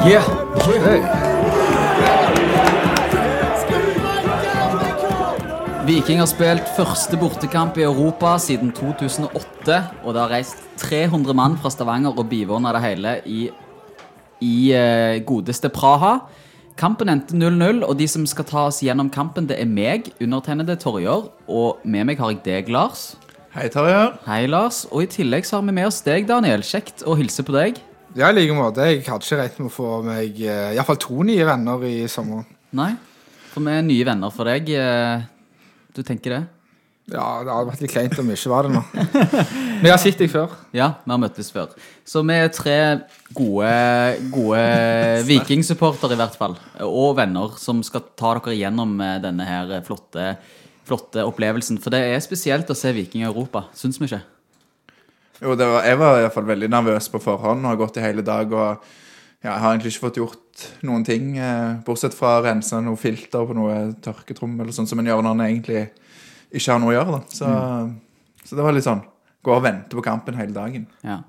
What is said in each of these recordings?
Yeah. Hey. Viking har spilt første bortekamp i Europa siden 2008. Og det har reist 300 mann fra Stavanger og bivåna det hele i, i uh, godeste Praha. Kampen endte 0-0, og de som skal ta oss gjennom kampen, det er meg, undertegnede Torjer. Og med meg har jeg deg, Lars. Hei, Tarjei. Hei, Lars. Og i tillegg så har vi med oss deg, Daniel. Kjekt å hilse på deg. Ja, i like måte. Jeg hadde ikke regnet med å få meg eh, iallfall to nye venner i sommer. Nei, for vi er nye venner for deg. eh, Du tenker det? Ja, det hadde vært litt kleint om vi ikke var det nå. Men jeg har sett deg før. Ja, vi har møttes før. Så vi er tre gode, gode vikingsupportere, i hvert fall. Og venner som skal ta dere gjennom eh, denne her flotte, flotte opplevelsen. For det er spesielt å se Viking i Europa, syns vi ikke? Jo, det var, jeg var i hvert fall veldig nervøs på forhånd og har gått i hele dag. og ja, Jeg har egentlig ikke fått gjort noen ting, eh, bortsett fra å rense noe filter på noe tørketrommel, eller sånn som en gjør når en egentlig ikke har noe å gjøre. da. Så, så det var litt sånn gå og vente på kampen hele dagen. Ja.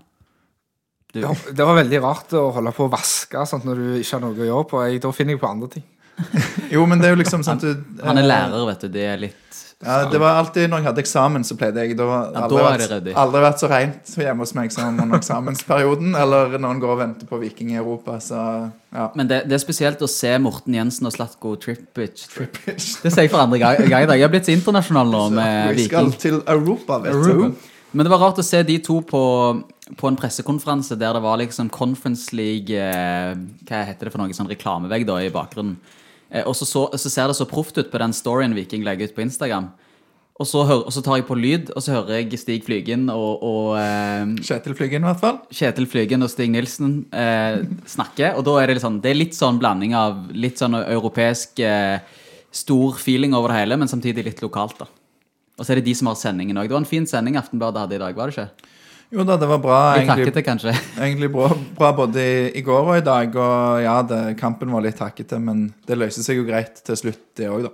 Du, Ja, det var veldig rart å holde på å vaske sånn, når du ikke har noe å gjøre på. Jeg, da finner jeg på andre ting. Jo, men det er jo liksom sånn at du han er eh, lærer, vet du. Det er litt Ja, det var alltid når jeg hadde eksamen, så pleide jeg har Ja, aldri, da er vært- det aldri vært så rent hjemme hos meg som under eksamensperioden, eller når en går og venter på Viking i Europa, så ja. Men det, det er spesielt å se Morten Jensen og Slatko Trippic Det sier jeg for andre gang i dag. Jeg har blitt så internasjonal nå med Viking. Vi skal til Europa, vet Aruba. du. Men det var rart å se de to på, på en pressekonferanse der det var liksom Conference League eh, Hva heter det for noe? Sånn reklamevegg da i bakgrunnen. Eh, og så, så, så ser det så proft ut på den storyen Viking legger ut på Instagram. Og så, hører, og så tar jeg på lyd, og så hører jeg Stig Flygen og, og eh, Kjetil Flygen, i hvert fall. Kjetil Flygen og Stig Nilsen eh, snakke. Og da er det litt sånn Det er litt sånn blanding av litt sånn europeisk eh, stor feeling over det hele, men samtidig litt lokalt, da. Og så er det de som har sendingen òg. Det var en fin sending Aftenbladet hadde i dag, var det ikke? Jo da, det var bra. Egentlig, takkete, kanskje. egentlig bra, bra både i, i går og i dag. Og ja, det, kampen var litt takkete, men det løste seg jo greit til slutt, det òg, da.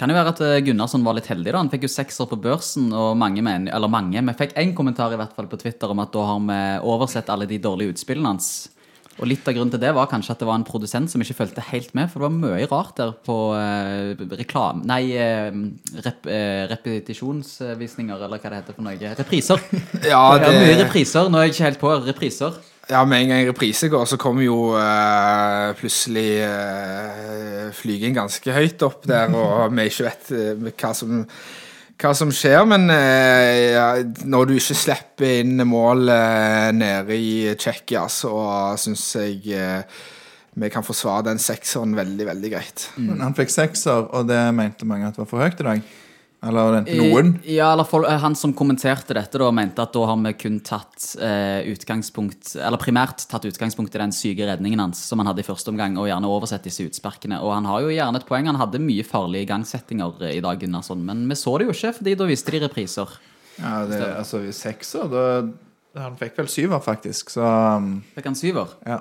Kan jo være at eh, Gunnarsson var litt heldig. da Han fikk jo sekser på børsen, og mange men, eller mange, vi fikk én kommentar i hvert fall på Twitter om at da har vi oversett alle de dårlige utspillene hans. Og litt av grunnen til det var kanskje at det var en produsent som ikke fulgte helt med, for det var mye rart der på eh, reklam... Nei, eh, rep, eh, repetisjonsvisninger, eller hva det heter for noe. Repriser. Ja, Det mye repriser. Nå er jeg ikke helt på repriser. ja med en gang reprise går, så kommer jo uh, plutselig uh, flyging ganske høyt opp der, og vi ikke vet uh, hva som hva som skjer, men eh, når du ikke slipper inn mål eh, nede i Tsjekkia, så syns jeg eh, vi kan forsvare den sekseren veldig, veldig greit. Men han fikk sekser, og det mente mange at var for høyt i dag. Eller den- noen. Eh, Ja, eller folk, eh, Han som kommenterte dette, da, mente at da har vi kun tatt eh, utgangspunkt Eller primært tatt utgangspunkt i den syke redningen hans som han hadde i første omgang, og gjerne oversett disse utsparkene. Og han har jo gjerne et poeng. Han hadde mye farlige igangsettinger eh, i dag, Gunnarsson, men vi så det jo ikke, fordi da viste de repriser. Ja, det, altså sekser, da Han fikk vel syver, faktisk, så um, Fikk han syver? ja.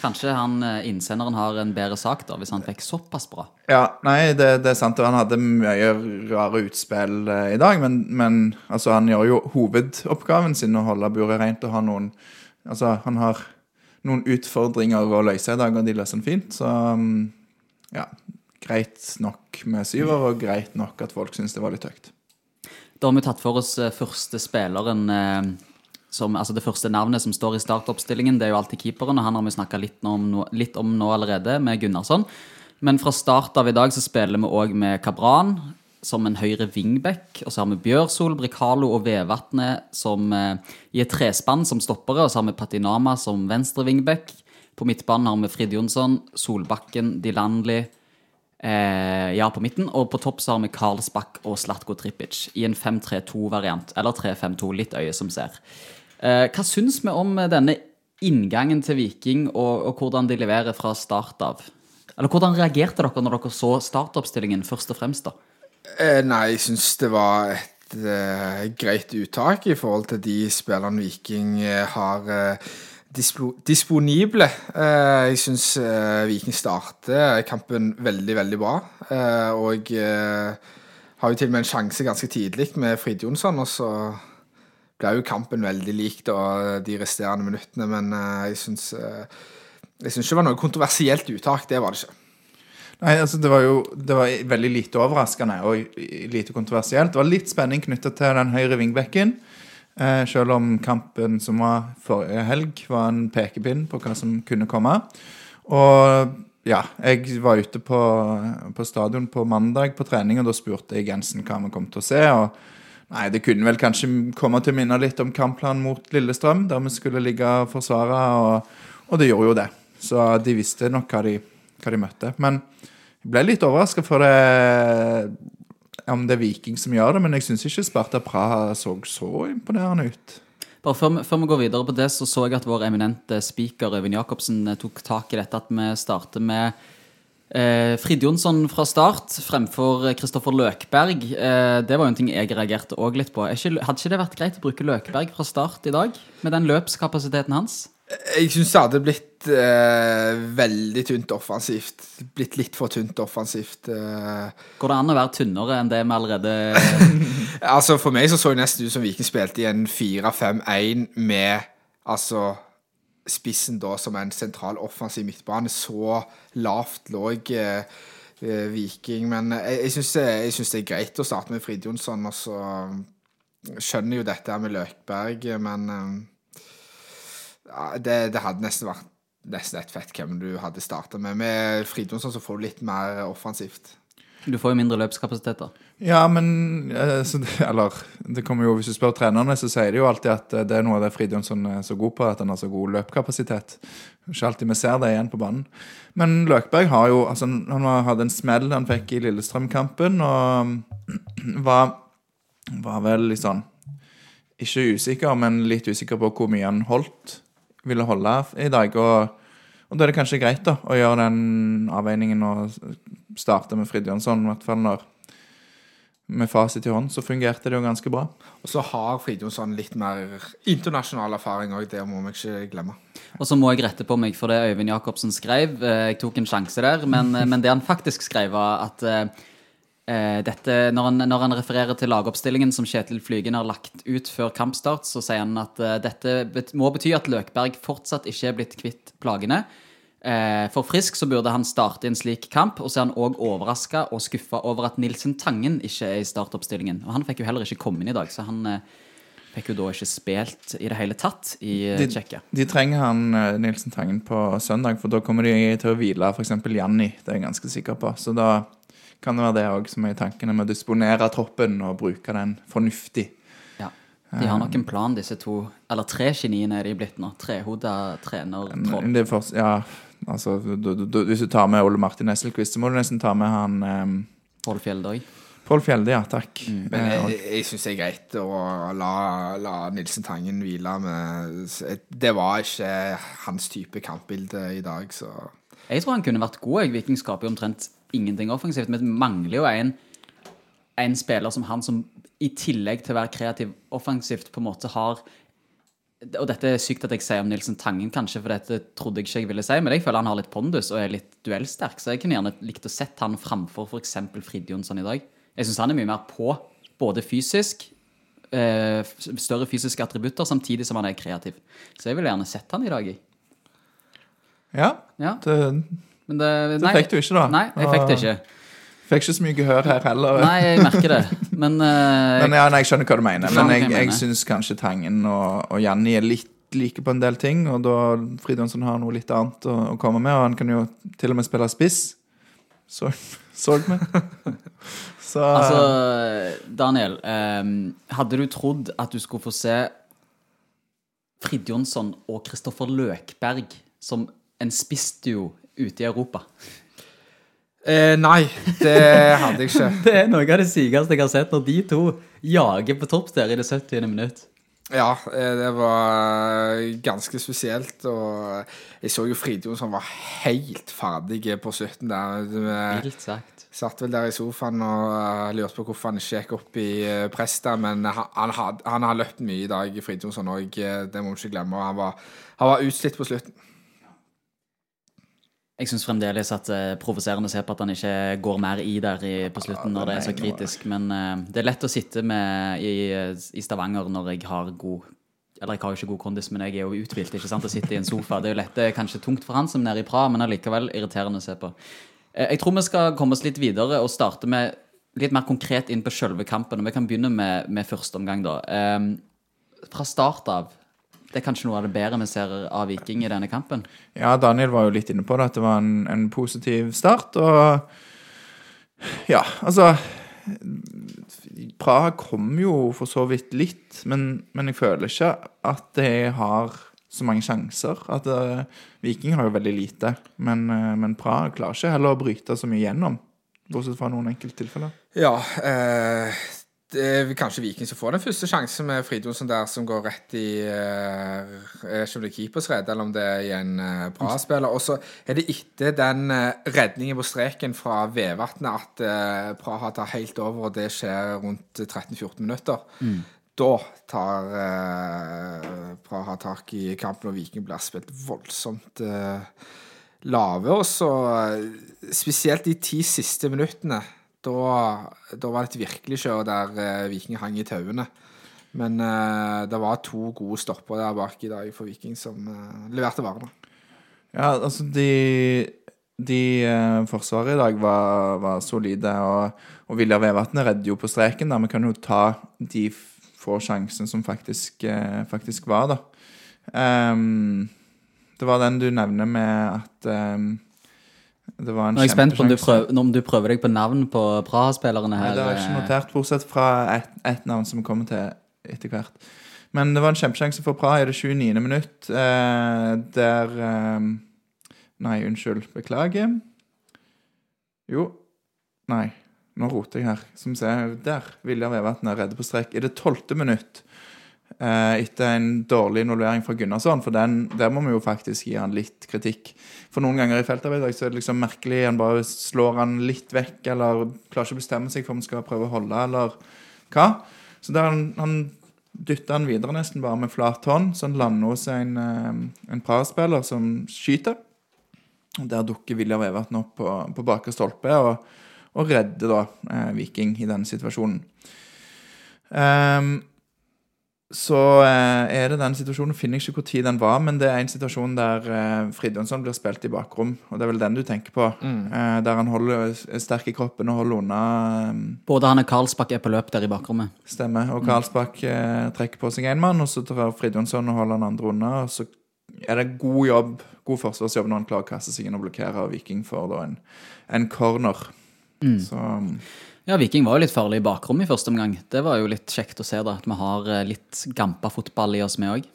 Kanskje han eh, innsenderen har en bedre sak, da, hvis han fikk såpass bra. Ja, nei, det, det er sant. og Han hadde mye rare utspill eh, i dag, men, men altså, han gjør jo hovedoppgaven sin å holde buret rent og ha noen Altså, han har noen utfordringer å løse i dag, og de løser han fint. Så um, ja, greit nok med syver, og greit nok at folk syns det var litt høyt. Da har vi tatt for oss eh, første spilleren eh, som, altså Det første navnet som står i startoppstillingen, det er jo alltid keeperen. og Han har vi snakka litt, litt om nå allerede, med Gunnarsson. Men fra start av i dag så spiller vi òg med Kabran som en høyre wingback. Og så har vi Bjørsol, Bricalo og Vevatnet som eh, i et trespann som stoppere. Og så har vi Patinama som venstre wingback. På midtbanen har vi Frid Jonsson, Solbakken, Dilandli. Eh, ja, på midten. Og på topp så har vi Karlsbakk og Slatko Trippic i en 5-3-2-variant. Eller 3-5-2, litt øye som ser. Eh, hva syns vi om denne inngangen til Viking, og, og hvordan de leverer fra start av? Eller hvordan reagerte dere når dere så startoppstillingen først og fremst, da? Eh, nei, jeg syns det var et eh, greit uttak i forhold til de spillerne Viking eh, har eh, dispo disponible. Jeg syns Viking starter kampen veldig, veldig bra. Og har jo til og med en sjanse ganske tidlig med Frid Jonsson, og så ble jo kampen veldig lik de resterende minuttene, men eh, jeg syns eh, Jeg syns ikke det var noe kontroversielt uttak. Det var det ikke. Nei, altså det var jo det var veldig lite overraskende og lite kontroversielt. Det var litt spenning knytta til den høyre vingbekken. Eh, selv om kampen som var forrige helg, var en pekepinn på hva som kunne komme. Og ja, jeg var ute på, på stadion på mandag på trening, og da spurte jeg Jensen hva vi kom til å se. og Nei, Det kunne vel kanskje komme til å minne litt om kampplanen mot Lillestrøm, der vi skulle ligge og forsvare, og, og det gjorde jo det. Så de visste nok hva de, hva de møtte. Men jeg ble litt overraska for det om det er Viking som gjør det, men jeg syns ikke Sparta Praha så så imponerende ut. Bare før, før vi går videre på det, så så jeg at vår eminente speaker Øyvind Jacobsen eh, tok tak i dette at vi starter med eh, Frid Jonsson fra start fremfor Kristoffer Løkberg. Eh, det var jo en ting jeg reagerte òg litt på. Ikke, hadde ikke det vært greit å bruke Løkberg fra start i dag? Med den løpskapasiteten hans? Jeg syns det hadde blitt eh, veldig tynt offensivt. Blitt litt for tynt offensivt. Eh. Går det an å være tynnere enn det vi allerede Altså For meg så så det nesten ut som Viking spilte i en 4-5-1 med altså spissen da som en sentral offensiv midtbane. Så lavt lå eh, eh, Viking. Men jeg, jeg syns jeg det er greit å starte med Frid Jonsson. Og så skjønner jo dette her med Løkberg, men eh, ja, det, det hadde nesten vært nesten et fett hvem du hadde starta med. Med Frid Jonsson så får du litt mer offensivt. Du får jo mindre løpskapasitet, da. Ja, men eh, Eller det kommer jo, hvis du spør trenerne, så sier de jo alltid at eh, det er noe av det Fridjonsson er så god på, at han har så god løpkapasitet. Ikke alltid vi ser det igjen på banen. Men Løkberg har jo altså, Han hadde en smell han fikk i Lillestrøm-kampen, og var, var vel litt sånn Ikke usikker, men litt usikker på hvor mye han holdt, ville holde i dag. og og da er det kanskje greit da, å gjøre den avveiningen og starte med Fridjonsson, i hvert fall når med fasit i hånd, så fungerte det jo ganske bra. Og så har Fridtjonsson litt mer internasjonal erfaring òg, det må vi ikke glemme. Og så må jeg rette på meg for det Øyvind Jacobsen skrev. Eh, Jeg tok en sjanse der, men, eh, men det han faktisk skrev, var at eh, dette, når, han, når han refererer til lagoppstillingen som Kjetil Flygen har lagt ut før kampstart, så sier han at dette bet må bety at Løkberg fortsatt ikke er blitt kvitt plagene. Eh, For Frisk så burde han starte en slik kamp, og så er han òg overraska og skuffa over at Nilsen Tangen ikke er i startoppstillingen. Og han fikk jo heller ikke komme inn i dag, så han eh, fikk jo da ikke spilt i det hele tatt i eh, De- Tsjekkia. De trenger han Nilsen Tangen på søndag, for da kommer de til å hvile f.eks. Janni. Det er jeg ganske sikker på. Så da kan det være det òg som er i tankene med å disponere troppen og bruke den fornuftig. De har nok en plan, disse to Eller tre geniene er de blitt nå. Trehoda trener er for, ja, altså, du, du, du, hvis du tar med Ole Martin Nesselquist, så må du nesten ta med han um, Pål Fjelldøy. Pål Fjelde, ja. Takk. Men Eh, jeg, og- jeg syns det er greit å la, la Nilsen Tangen hvile med Det var ikke hans type kampbilde i dag, så Jeg tror han kunne vært god. Viking skaper jo omtrent ingenting offensivt. Men det mangler jo en, en spiller som han som i tillegg til å være kreativ offensivt, på en måte har og dette er sykt at jeg sier om Nilsen Tangen, kanskje, for dette trodde jeg ikke jeg ville si, men jeg føler han har litt pondus og er litt duellsterk, så jeg kunne gjerne likt å sett han framfor f.eks. Frid Jonsson i dag. Jeg syns han er mye mer på, både fysisk, eh, større fysiske attributter, samtidig som han er kreativ. Så jeg ville gjerne sett han i dag, jeg. ja, Ja, det, men det, det fikk du ikke, da. Nei, jeg fikk det ikke. Fikk ikke så mye gehør her heller. Nei, jeg merker det. Men, uh, Men ja, nei, Jeg skjønner hva du mener. Men jeg, jeg syns kanskje Tangen og, og Janni er litt like på en del ting. Og da Fridjonsson har noe litt annet å, å komme med, og han kan jo til og med spille spiss. Så, så vi. Så altså, Daniel, um, hadde du trodd at du skulle få se Fridjonsson og Kristoffer Løkberg som en spissduo ute i Europa? Eh, Nei, det hadde jeg ikke. Det er noe av det sykeste jeg har sett, når de to jager på topp der i det 70. minutt. Ja, eh, det var ganske spesielt. Og jeg så jo Fridtjof som var helt ferdig på slutten der. Helt Vilt sagt. satt vel der i sofaen og eh, lurte på hvorfor han ikke gikk opp i eh, press der. Men han, han, har løpt mye i dag, Frid Jonsson òg. Det må vi ikke glemme. Og han var, han var utslitt på slutten. Jeg syns fremdeles at det er provoserende å se på at han ikke går mer i der i, på slutten når det er så kritisk. Men uh, det er lett å sitte med i, i Stavanger når jeg har god Eller jeg har jo ikke god kondis, men jeg er jo uthvilt ikke sant, Å sitte i en sofa. Det er jo lett, det er kanskje tungt for han som er nede i Praha, men allikevel irriterende å se på. Eh, Jeg tror vi skal komme oss litt videre og starte med litt mer konkret inn på selve kampen. og Vi kan begynne med, med første omgang, da. Um, fra start av. Det er kanskje noe av det bedre vi ser av Viking i denne kampen. Ja, Daniel var jo litt inne på det, at det var en, en positiv start. Og ja, altså Praha kom jo for så vidt litt, men, men jeg føler ikke at de har så mange sjanser. At eh, Viking har jo veldig lite, men, eh, men Praha klarer ikke heller å bryte så mye gjennom. Bortsett fra noen enkelttilfeller. Ja, eh, det er kanskje Viking som får den første sjansen med Fridtjonsson der, som går rett i eh, ikke om det er keepers redd, eller om det er i en eh, bra spiller. Og så er det etter den eh, redningen på streken fra Vevatnet at eh, Praha tar helt over, og det skjer rundt 13-14 minutter. Da tar eh, Praha tak i kampen, og Viking blir spilt voldsomt eh, lave. Og så eh, spesielt de ti siste minuttene. Da, da var det et virkelig kjør der eh, Viking hang i tauene. Men eh, det var to gode stopper der bak i dag for Viking som eh, leverte varene. Ja, altså de, de eh, forsvaret i dag var, var solide, og, og Viljar Vevatnet redder jo på streken. der Vi kan jo ta de få sjansene som faktisk, eh, faktisk var, da. Um, det var den du nevner med at ehm, det var en Nå er jeg spent på om du, prøver, om du prøver deg på navn på Praha-spillerne Nei, her. det har jeg ikke eh, notert, bortsett fra ett et navn som vi kommer til etter hvert. Men det var en kjempesjanse for Praha i det 29. minutt, eh, der eh, Nei, unnskyld. Beklager. Jo. Nei, nå roter jeg her. Som ser, der. Viljar Vevatnet redde på strek. I det tolvte minutt, etter en dårlig involvering fra Gunnarsson, for den, der må vi jo faktisk gi han litt kritikk. For noen ganger i feltarbeid så er det liksom merkelig. Han bare slår han litt vekk, eller klarer ikke å bestemme seg for om han skal prøve å holde, eller hva. Så der han, han dytter han videre nesten bare med flat hånd, så han lander hos en, eh, en Praha-spiller som skyter. Der dukker Viljar Vevatn opp på, på bakre stolpe og, og redder da eh, Viking i denne situasjonen. Ehm, så eh, er det den situasjonen, finner jeg ikke hvor tid den var, men det er en situasjon der eh, Fridjonsson blir spilt i bakrom, og det er vel den du tenker på. Eh, der han holder, er sterk i kroppen og holder unna eh, Både han og Karlsbakk er på løp der i bakrommet. Stemmer. Og Karlsbakk eh, trekker på seg én mann, og så drar Fridjonsson og holder han andre unna. Og så er det god jobb, god forsvarsjobb når han klarer å kaste seg inn og blokkere, og Viking får da en, en corner. Så Ja, Viking var jo litt farlig i bakrommet i første omgang. Det var jo litt kjekt å se da, at vi har eh, litt gampa fotball i oss, vi òg.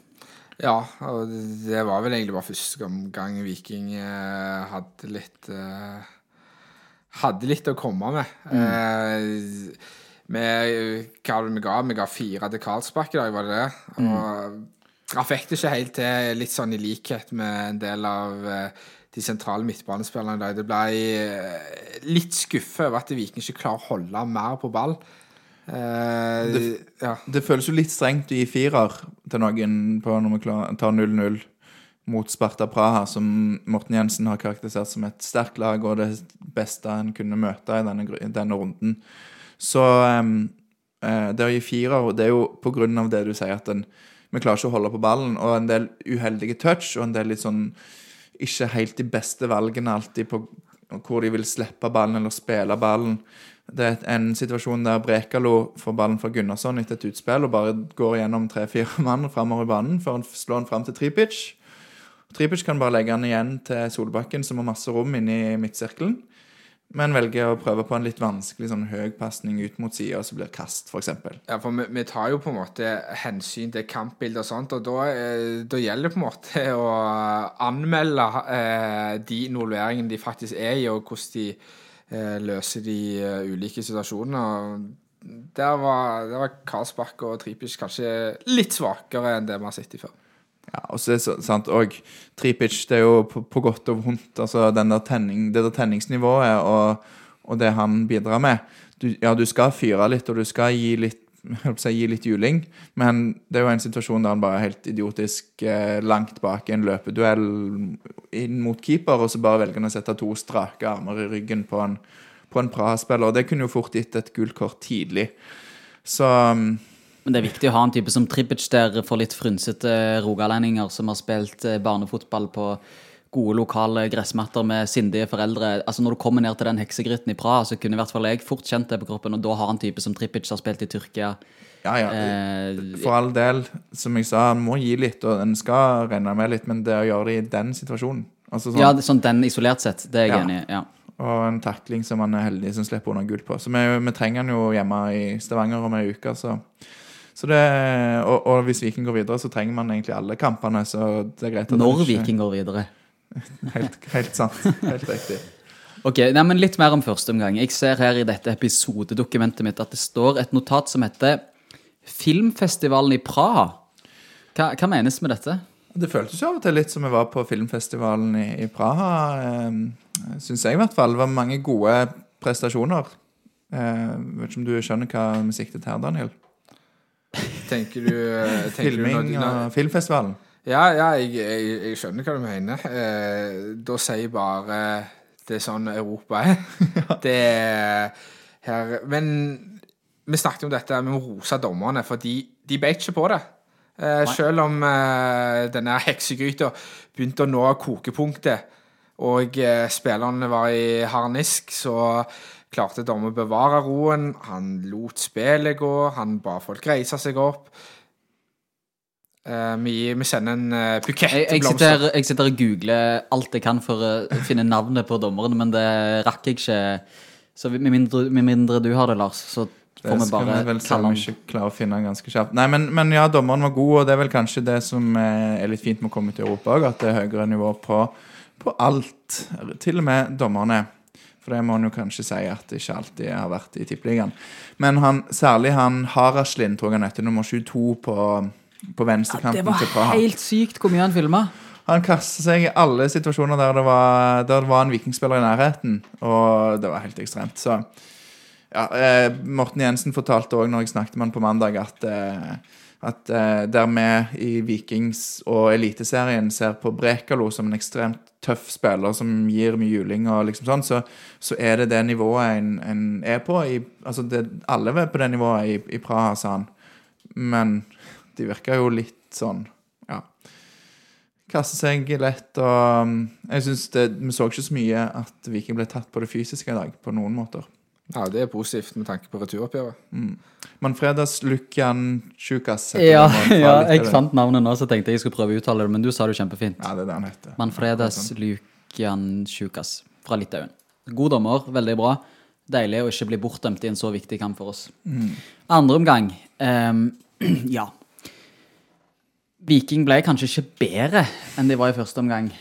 Ja, og det var vel egentlig bare første gang Viking eh, hadde litt eh, Hadde litt å komme med. Eh, vi, hva var det vi ga? Vi ga fire til Karlsbakk i dag, var det det? Og han fikk det ikke helt til, litt sånn i likhet med en del av de sentrale midtbanespillerne i dag. Det ble eh, litt skuffa over at Viking ikke klarer å holde mer på ball. Eh, Det- ja. det føles jo litt strengt å gi firer til noen på når vi tar 0-0 mot Sparta Praha, som Morten Jensen har karakterisert som et sterkt lag og det beste en kunne møte i denne, denne runden. Så eh, det å gi firer, det er jo på grunn av det du sier, at en, vi klarer ikke å holde på ballen, og en del uheldige touch, og en del litt sånn ikke helt de beste valgene alltid på hvor de vil slippe ballen eller spille ballen. Det er en situasjon der Brekalo får ballen fra Gunnarsson etter et utspill og bare går gjennom tre-fire mann framover i banen før han slår den fram til Tripic. Tripic kan bare legge den igjen til Solbakken, som har masse rom inne i midtsirkelen. Men velger å prøve på en litt vanskelig sånn høy pasning ut mot sida, så blir kast, f.eks. Ja, for vi, vi tar jo på en måte hensyn til kampbildet og sånt, og da, eh, da gjelder det på en måte å anmelde eh, de involveringene de faktisk er i, og hvordan de eh, løser de eh, ulike situasjonene. Der var, der var Karlsbakk og Tripic kanskje litt svakere enn det vi har sett i før. Ja, og så er det sant, òg Tripic, det er jo på, på godt og vondt, altså tenning, det der tenningsnivået og, og det han bidrar med. Du, ja, du skal fyre litt, og du skal gi litt si, gi litt juling, men det er jo en situasjon der han bare er helt idiotisk eh, langt bak i en løpeduell inn mot keeper, og så bare velger han å sette to strake armer i ryggen på en, på en Praha-spiller. Det kunne jo fort gitt et gult kort tidlig. Så mm, Men det er viktig å ha en type som Tripic der for litt frynsete rogalendinger som har spilt eh, barnefotball på gode lokale gressmatter med sindige foreldre. Altså Når du kommer ned til den heksegryten i Praha, så kunne i hvert fall jeg fort kjent det på kroppen, og da har en type som Tripic har spilt i Tyrkia. Ja, ja. Eh, For all del, som jeg sa, han må gi litt, og en skal regne med litt, men det å gjøre det i den situasjonen altså sånn, ja, sånn den isolert sett, det er jeg Ja. enig i. Ja. Og en takling som han er heldig som slipper unna gull på. Så vi, vi trenger han jo hjemme i Stavanger om ei uke, så det, og, og hvis Viking går videre, så trenger man egentlig alle kampene. Så det er greit at Når ikke- Viking går videre. Helt, helt sant. Helt riktig. Ok, nei, men Litt mer om første omgang. Jeg ser her i dette episodedokumentet mitt at det står et notat som heter 'Filmfestivalen i Praha'. Hva, hva menes med dette? Det føltes jo av og til litt som vi var på filmfestivalen i, i Praha. Eh, Syns jeg, i hvert fall. Det var mange gode prestasjoner. Eh, vet ikke om du skjønner hva vi siktet her, Daniel? Tenker du, eh, tenker du Filming når- når- og filmfestivalen. Ja, ja jeg, jeg, jeg skjønner hva du mener. Eh, da sier jeg bare det er sånn Europa er. Det er her Men vi snakket om dette, vi må rose dommerne, for de, de beit ikke på det. Eh, selv om eh, denne heksegryta begynte å nå kokepunktet, og eh, spillerne var i harnisk, så klarte dommer å bevare roen. Han lot spillet gå, han ba folk reise seg opp. Uh, vi, vi sender en uh, bukett Jeg, jeg, blomster. sitter, jeg sitter og googler alt jeg kan for å finne navnet på dommeren, men det rakk jeg ikke. Så med mindre, med mindre du har det, Lars, så Det får vi bare vi vel kalle han ikke klarer å finne ganske kjapt. Nei, men, men ja, dommeren var god, og det er vel kanskje det som eh, er litt fint med å komme til Europa òg, at det er høyere nivå på, på alt. Til og med dommerne. For det må en jo kanskje si at det ikke alltid har vært i Tippeligaen. Men han, særlig han Haraslin, tror jeg han heter, nummer 22 på, på venstrekanten Det var helt sykt hvor mye han filma. Han kastet seg i alle situasjoner der det var, der det var en vikingspiller i nærheten, og det var helt ekstremt. Så ja, eh, Morten Jensen fortalte òg når jeg snakket med han på mandag, at, eh, at eh, der vi i Vikings og Eliteserien ser på Brekalo som en ekstremt tøff spiller som gir mye juling og liksom sånn, så, så er det det nivået en, en er på. I, altså det, alle er på det nivået i, i Praha, sa han. Men de virker jo litt sånn Ja. Kaster seg lett og um, Jeg synes Vi så ikke så mye at Viking ble tatt på det fysiske i dag, på noen måter. Ja, det er positivt med tanke på returoppgjøret. Manfredas Lukjan Sjukas Tjukas Ja, ja, jeg fant navnet nå, så tenkte jeg jeg skulle prøve å uttale det, men du sa det kjempefint. Ja, det er det han heter. Manfredas Lukian Sjukas fra Litauen. God dommer, veldig bra. Deilig å ikke bli bortdømt i en så viktig kamp for oss. Andre omgang. um, ja. Viking ble kanskje ikke bedre enn de var i første omgang.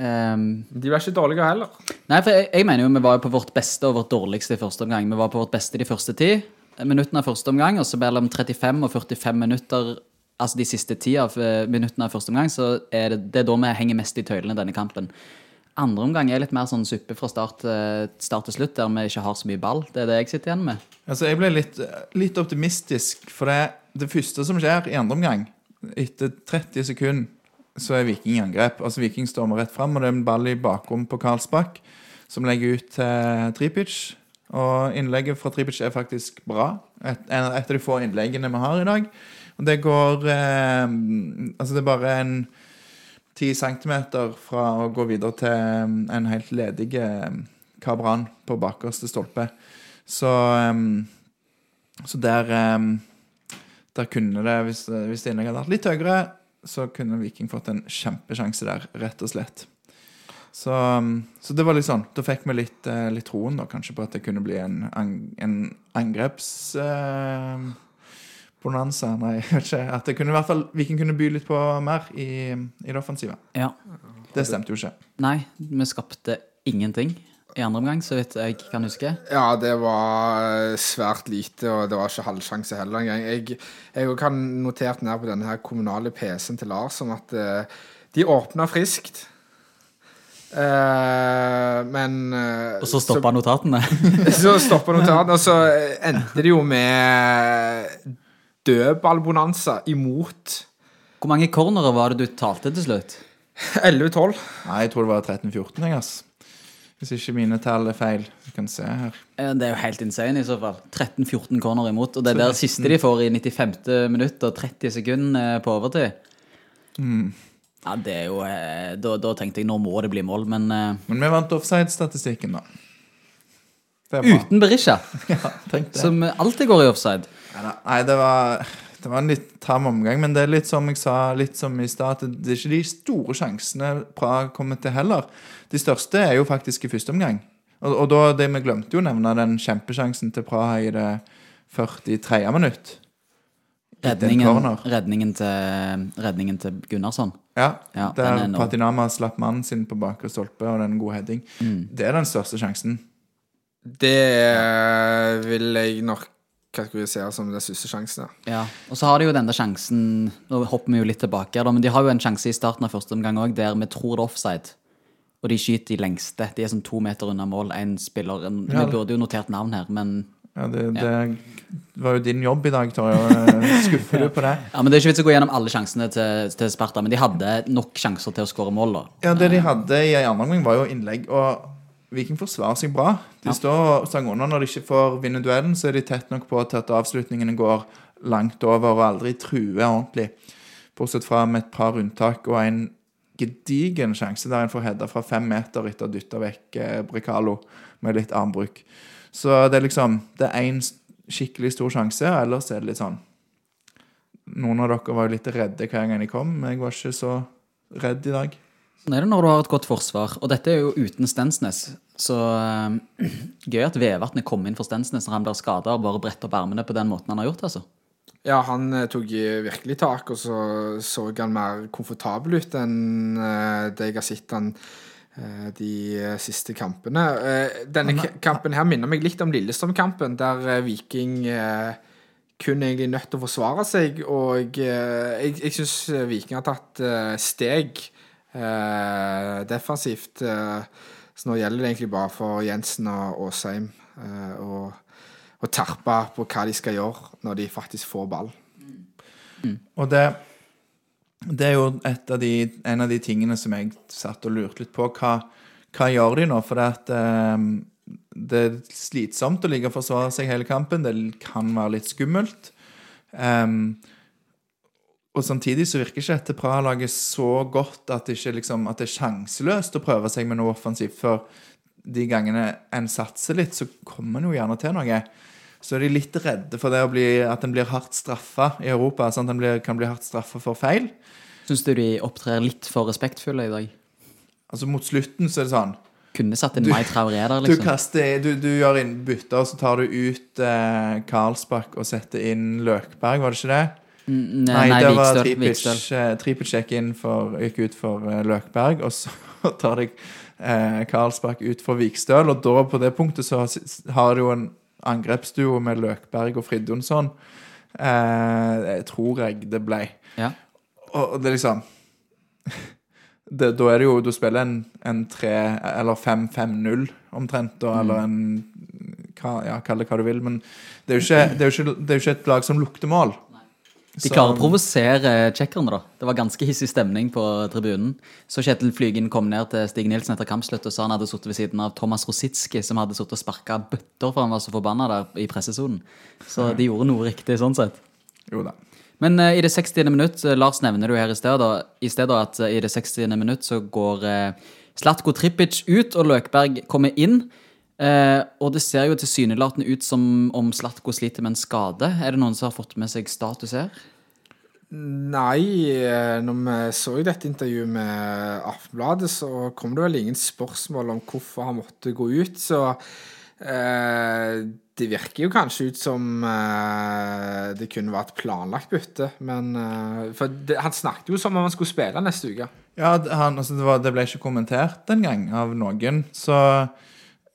Ehm, De var ikke dårlige heller. Nei, for jeg, jeg mener jo vi var jo på vårt beste og vårt dårligste i første omgang. Vi var på vårt beste de første ti minuttene av første omgang, og så mellom 35 og 45 minutter, altså de siste ti av eh, minuttene av første omgang, så er det, det er da vi henger mest i tøylene denne kampen. Andre omgang er litt mer sånn suppe fra start, eh, start til slutt, der vi ikke har så mye ball. Det er det jeg sitter igjen med. Altså, jeg ble litt, litt optimistisk, for det, det første som skjer i andre omgang, etter 30 sekunder, så er Viking i angrep. Altså Viking stormer rett fram, og det er en ball i bakrom på Karlsbakk, som legger ut til Tripic. Og innlegget fra Tripic er faktisk bra. Et, et av de få innleggene vi har i dag. Og det går eh, Altså, det er bare en 10 centimeter fra å gå videre til eh, en helt ledig eh, Kabran på bakerste stolpe. Så, um, så der um, Der kunne det, hvis, hvis innlegget hadde vært litt høyere, så kunne Viking fått en kjempesjanse der, rett og slett. Så, um, så det var litt sånn. Da fikk vi litt, eh, litt troen da, kanskje på at det kunne bli en, en angreps... eh. Nei, jeg vet ikke. At det kunne i hvert fall Viking kunne by litt på mer i, i det offensive. Ja. Det stemte jo ikke. Nei, vi skapte ingenting i andre omgang, så vidt jeg kan huske. Ja, det var eh, svært lite, og det var ikke halvsjanse heller engang. Jeg, jeg kan notert ned på denne her kommunale PC-en til Lars som at uh, de åpna friskt. Uh, men uh, Og så stoppa notatene. så stoppa notatene, og så endte det jo med dødballbonanza imot Hvor mange cornere var det du talte til slutt? 11-12. Nei, jeg tror det var 13-14, jeg, ass. Hvis ikke mine tall er feil. Vi kan se her. Eh, Det er jo helt insane i så fall. 13-14 corner imot. Og det er der siste de får i 95. minutt og 30 sekunder eh, på overtid. Ja, det er jo eh, da, da tenkte jeg nå må det bli mål, men Men vi vant offside-statistikken, da. Uten Berisha, Ja, som alltid går i offside. Nei, det var, det var en litt tam omgang, men det er litt som jeg sa litt som i stad, at det er ikke de store sjansene Praha kommer til heller. De største er jo faktisk i første omgang. Og, og da, det vi glemte jo å nevne den kjempesjansen til Praha i det 43. minutt. Redningen, redningen, til, redningen til Gunnarsson. Ja, Ja, der er. Patinama slapp mannen sin på bakre stolpe, og den gode en heading. Mm. Det er den største sjansen. Det eh, vil jeg nok kategorisere som den største sjansen. ja. Ja, og så har de jo denne sjansen Nå hopper vi jo litt tilbake, da, men de har jo en sjanse i starten av første omgang òg, der vi tror det er offside. Og de skyter de lengste. De er sånn to meter unna mål. En spiller en, Ja. Vi burde jo notert navn her, men Ja, det, det var jo din jobb i dag, Torje. Skuffer du på det? Ja, men Det er ikke vits å gå gjennom alle sjansene til, til Sparta, men de hadde nok sjanser til å skåre mål. da. Ja, det de hadde i andre omgang, var jo innlegg. Og Viking forsvarer seg bra. De står stang under. Når de ikke får vinne duellen, så er de tett nok på til at avslutningene går langt over og aldri truer ordentlig. Bortsett fra med et par unntak og en gedigen sjanse der en får heada fra fem meter etter å ha dytta vekk eh, Brekalo med litt armbruk. Så det er liksom Det er én skikkelig stor sjanse, og ellers er det litt sånn Noen av dere var jo litt redde hver gang de kom, men jeg var ikke så redd i dag. Sånn er det når du har et godt forsvar. Og dette er jo uten Stensnes. Så eh, gøy at Vevatnet kom inn for Stensnes når han blir skada, og bare bretter opp ermene på den måten han har gjort. altså. Ja, han eh, tok virkelig tak, og så så han mer komfortabel ut enn eh, det jeg har sett han eh, de siste kampene. Denne kampen her minner meg litt om Lillestrøm-kampen, der Viking kun egentlig nødt til å forsvare seg, og jeg, jeg syns Viking har tatt steg defensivt. eh, så nå gjelder det egentlig bare for Jensen og Åsheim eh, å å terpe på hva de skal gjøre når de faktisk får ball. Og det, det er jo et av de, en av de tingene som jeg satt og lurte litt på. Hva, hva gjør de nå? For det, at, eh, det er slitsomt å ligge og forsvare seg hele kampen. Det kan være litt skummelt. Em, og samtidig så virker ikke dette Praha-laget så godt at det, ikke, liksom, at det er sjanseløst å prøve seg med noe offensivt. For de gangene en satser litt, så kommer en jo gjerne til noe. Så er de litt redde for det bli, at en blir hardt straffa i Europa. Sånn at en blir, kan bli hardt straffa for feil. Syns du de opptrer litt for respektfulle i dag? Altså Mot slutten så er det sånn Kunne satt en Mai Traoré der, Du, liksom. kaster, du, du gjør inn bytter, og så tar du ut eh, Karlsbakk og setter inn Løkberg, var det ikke det? Mm, Nei, Nei, det var Vikstøl. Tripic, Vikstøl. eh, inn for, gikk ut for eh, Løkberg, og så tar de eh, Karlsbakk ut for Vikstøl, og da på det punktet så har du jo en angrepsduo med Løkberg og Fridjonsson. Eh, jeg tror jeg det ble. Ja. Og og det liksom det, Da er det jo Du spiller en, en 3 eller 5-5-0 omtrent, da, eller en Ja, kall det hva du vil, men det er jo ikke, det er jo ikke, det er jo ikke et lag som lukter mål. De klarer å provosere tsjekkerne, da. Det var ganske hissig stemning på tribunen. Så Kjetil Flygen kom ned til Stig Nilsen etter kampslutt og sa han hadde sittet ved siden av Thomas Rositski, som hadde sittet og sparka bøtter for han var så forbanna der i pressesonen. Så de gjorde noe riktig sånn sett. Jo da. Men uh, i det 60. minutt, eh, Lars nevner jo her i sted, da, i stedet at uh, i det 60. minutt så går Slatko Tripic ut, og Løkberg kommer inn. Eh, og det ser jo tilsynelatende ut som om Slatko sliter med en skade. Er det noen som har fått med seg status her? Nei, eh, når vi så i dette intervjuet med Aftenbladet, så kom det vel ingen spørsmål om hvorfor han måtte gå ut, så eh, det virker jo kanskje ut som eh, det kunne vært planlagt bytte, men eh, For det, han snakket jo som om han skulle spille neste uke. Ja, han, altså det, var, det ble ikke kommentert engang av noen. Så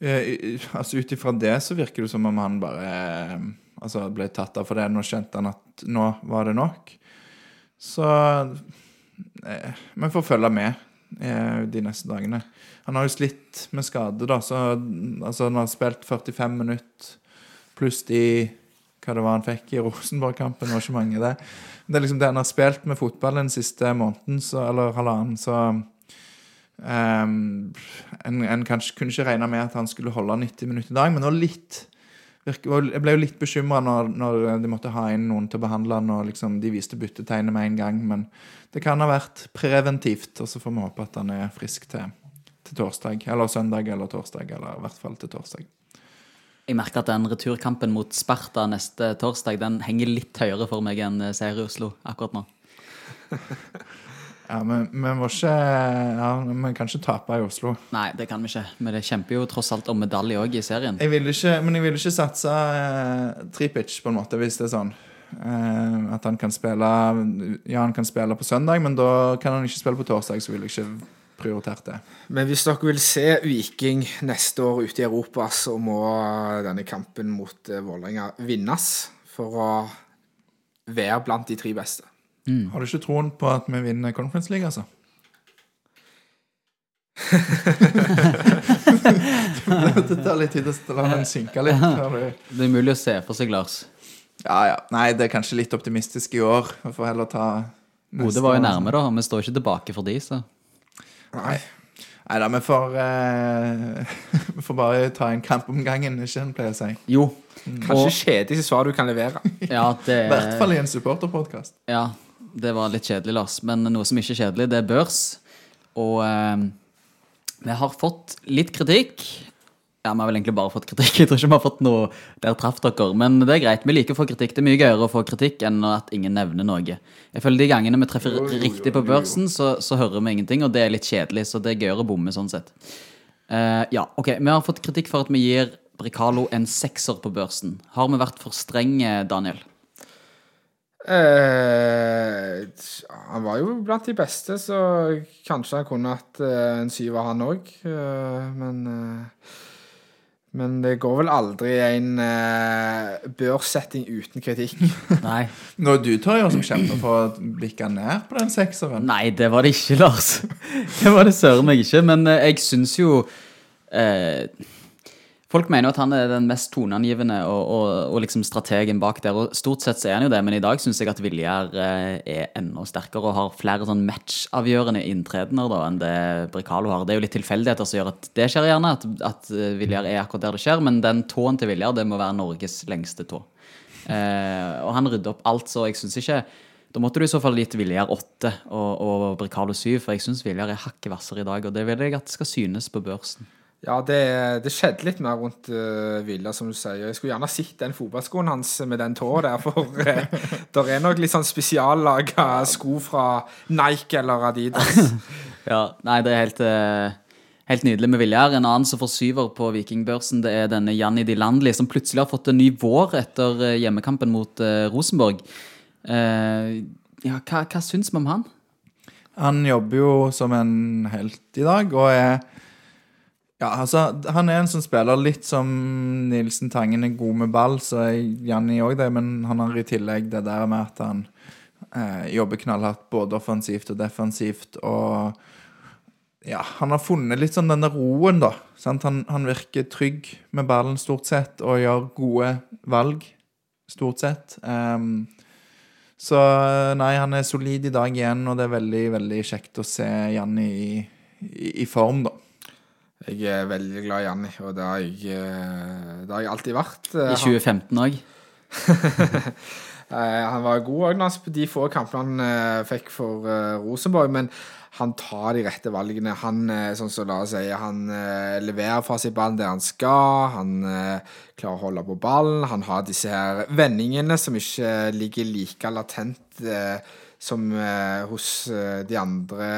altså ut ifra det så virker det som om han bare eh, altså ble tatt av for det. Nå skjønte han at nå var det nok. Så eh, Vi får følge med eh, de neste dagene. Han har jo slitt med skade, da. Så altså, han har spilt 45 minutter pluss de hva det var han fikk i Rosenborg-kampen. Det var ikke mange, det. Det er liksom det han har spilt med fotball den siste måneden, så, eller halvannen, så ehm, En, en kanskje, kunne ikke regne med at han skulle holde 90 minutter i dag, men det var litt Jeg ble jo litt bekymra når, når de måtte ha inn noen til å behandle han, og liksom de viste byttetegnet med en gang. Men det kan ha vært preventivt, og så får vi håpe at han er frisk til, til torsdag. Eller søndag eller torsdag, eller i hvert fall til torsdag. Jeg merker at den returkampen mot Sparta neste torsdag den henger litt høyere for meg enn seier i Oslo akkurat nå. Ja, men vi må ikke ja, Vi kan ikke tape i Oslo. Nei, det kan vi ikke. Men det kjemper jo tross alt om medalje òg i serien. Jeg vil ikke, men jeg vil ikke satse eh, Tripic, på en måte, hvis det er sånn. Eh, at han kan spille Ja, han kan spille på søndag, men da kan han ikke spille på torsdag, så vil jeg ikke prioritert det. Men hvis dere vil se Viking neste år ute i Europa, så må denne kampen mot eh, Vålerenga vinnes for å være blant de tre beste. Har du ikke troen på at vi vinner Conference League, altså? det tar litt tid å la den synke litt. du- Det er mulig å se for seg, Lars. Ja, ja. Nei, det er kanskje litt optimistisk i år. Vi får heller ta Bodø var jo nærme, da. Vi står ikke tilbake for de, så Nei. Nei da, vi får eh, Vi får bare ta en kamp om gangen, ikke en pleier å si. Jo. Kanskje kjedeligste svar du kan levere. Ja, det I hvert fall i en supporterpodkast. Ja, det var litt kjedelig, Lars. Men noe som ikke er kjedelig, det er børs. Og eh, vi har fått litt kritikk. Ja, vi har vel egentlig bare fått kritikk. Jeg tror ikke vi har fått noe der traff dere. Men det er greit. Vi liker å få kritikk. Det er mye gøyere å få kritikk enn at ingen nevner noe. Jeg føler de gangene vi treffer riktig på børsen, så, så hører vi ingenting, og det er litt kjedelig. Så det er gøyere å bomme sånn sett. Eh, ja, ok. Vi har fått kritikk for at vi gir Bricalo en sekser på børsen. Har vi vært for strenge, Daniel? Eh, han var jo blant de beste, så kanskje han kunne hatt eh, en syver, han òg. Eh, men eh, Men det går vel aldri en eh, børssetting uten kritikk. Nei. Nå du du jo som kjemper for å bikke ned på den sekseren. Nei, det var det ikke, Lars. Det var det søren meg ikke. Men eh, jeg syns jo eh, Folk mener jo at han er den mest toneangivende og, og, og liksom strategen bak der. Og stort sett så er han jo det, men i dag syns jeg at Viljar eh, er enda sterkere og har flere sånn matchavgjørende inntredener da enn det Bricalo har. Det er jo litt tilfeldigheter som gjør at det skjer gjerne, at, at eh, Viljar er akkurat der det skjer. Men den tåen til Viljar, det må være Norges lengste tå. Eh, og han rydder opp alt, så jeg syns ikke da måtte du i så fall gitt Viljar 8 og, og Bricalo 7, for jeg syns Viljar er hakket hvassere i dag. Og det vil jeg at skal synes på børsen. Ja, det, det skjedde litt mer rundt uh, Villa, som du sier. Jeg skulle gjerne sett den fotballskoen hans med den tåa der, for uh, det er nok litt sånn spesiallaga sko fra Nike eller Adidas. Ja, nei, det er helt, uh, helt nydelig med Viljar. En annen som får syver på Vikingbørsen, det er denne Janni Di Landli, som plutselig har fått en ny vår etter eh, hjemmekampen mot eh, Rosenborg. Eh, ja, hva, hva syns vi om han? Han jobber jo som en helt i dag, og er Ja, altså, han er en som spiller litt som Nilsen Tangen er god med ball, så er Janni òg det, men han har i tillegg det der med at han eh, jobber knallhardt både offensivt og defensivt, og ja, han har funnet litt sånn denne roen, da. Han, han virker trygg med ballen stort sett, og gjør gode valg stort sett. Um, så nei, han er solid i dag igjen, og det er veldig, veldig kjekt å se Janni i, i, i form, da. Jeg er veldig glad i Janni, og det har jeg, eh, det har jeg alltid vært. Eh, I 2015 òg. Eh, han var god òg på de få kampene han eh, fikk for eh, Rosenborg, men han tar de rette valgene. Han, eh, sånn så sier, han eh, leverer fra seg ballen der han skal. Han eh, klarer å holde på ballen. Han har disse her vendingene som ikke ligger like latent eh, som eh, hos eh, de andre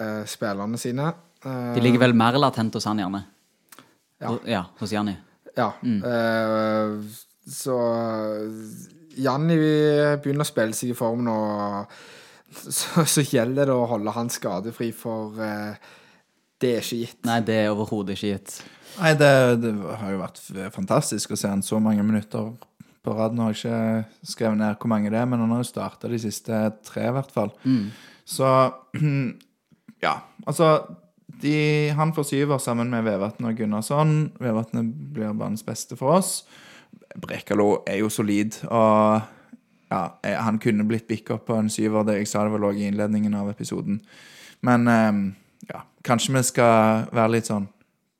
eh, spillerne sine. Eh, De ligger vel mer latent hos han, gjerne. Ja. ja hos Janni. Ja. eh, så Janni begynner å spille seg i form nå. Så, så gjelder det å holde han skadefri, for uh, det er ikke gitt. Nei, det er overhodet ikke gitt. Nei, det, det har jo vært fantastisk å se han så mange minutter på rad. Nå har jeg ikke skrevet ned hvor mange det er, men han har jo starta de siste tre, i hvert fall. Så ja, altså de, Han får syver sammen med Vevatn og Gunnarsson. Vevatnet blir banens beste for oss. Brekalo er jo solid, og ja, eh, han kunne blitt bikka opp på en syver. Det jeg sa det var lå i innledningen av episoden. Men eh, ja, kanskje vi skal være litt sånn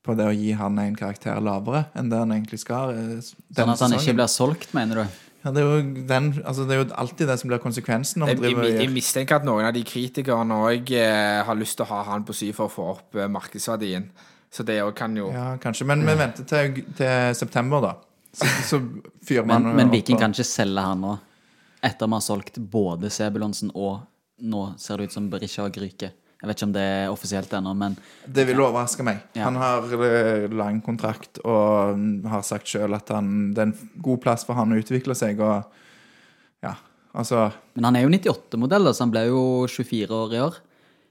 på det å gi han en karakter lavere enn det han egentlig skal. eh, Sånn at han ikke blir solgt, mener du? Ja, det, er jo den, altså, det er jo alltid det som blir konsekvensen. om Jeg, man jeg, jeg mistenker at noen av de kritikerne òg eh, har lyst til å ha han på syv for å få opp eh, markedsverdien. Så det òg kan jo ja, kanskje, men vi venter til, til september, da. Så, så fyrer man Men, men Viking kan ikke selge han nå, etter vi har solgt både Sebulonsen og nå ser det ut som Berisha og Gryke. Jeg vet ikke om det er offisielt ennå, men Det vil overraske meg. Ja. Han har eh, lang kontrakt og mm, har sagt sjøl at han, det er en god plass for han å utvikle seg. Og ja, altså Men han er jo 98-modell, så han ble jo 24 år i år.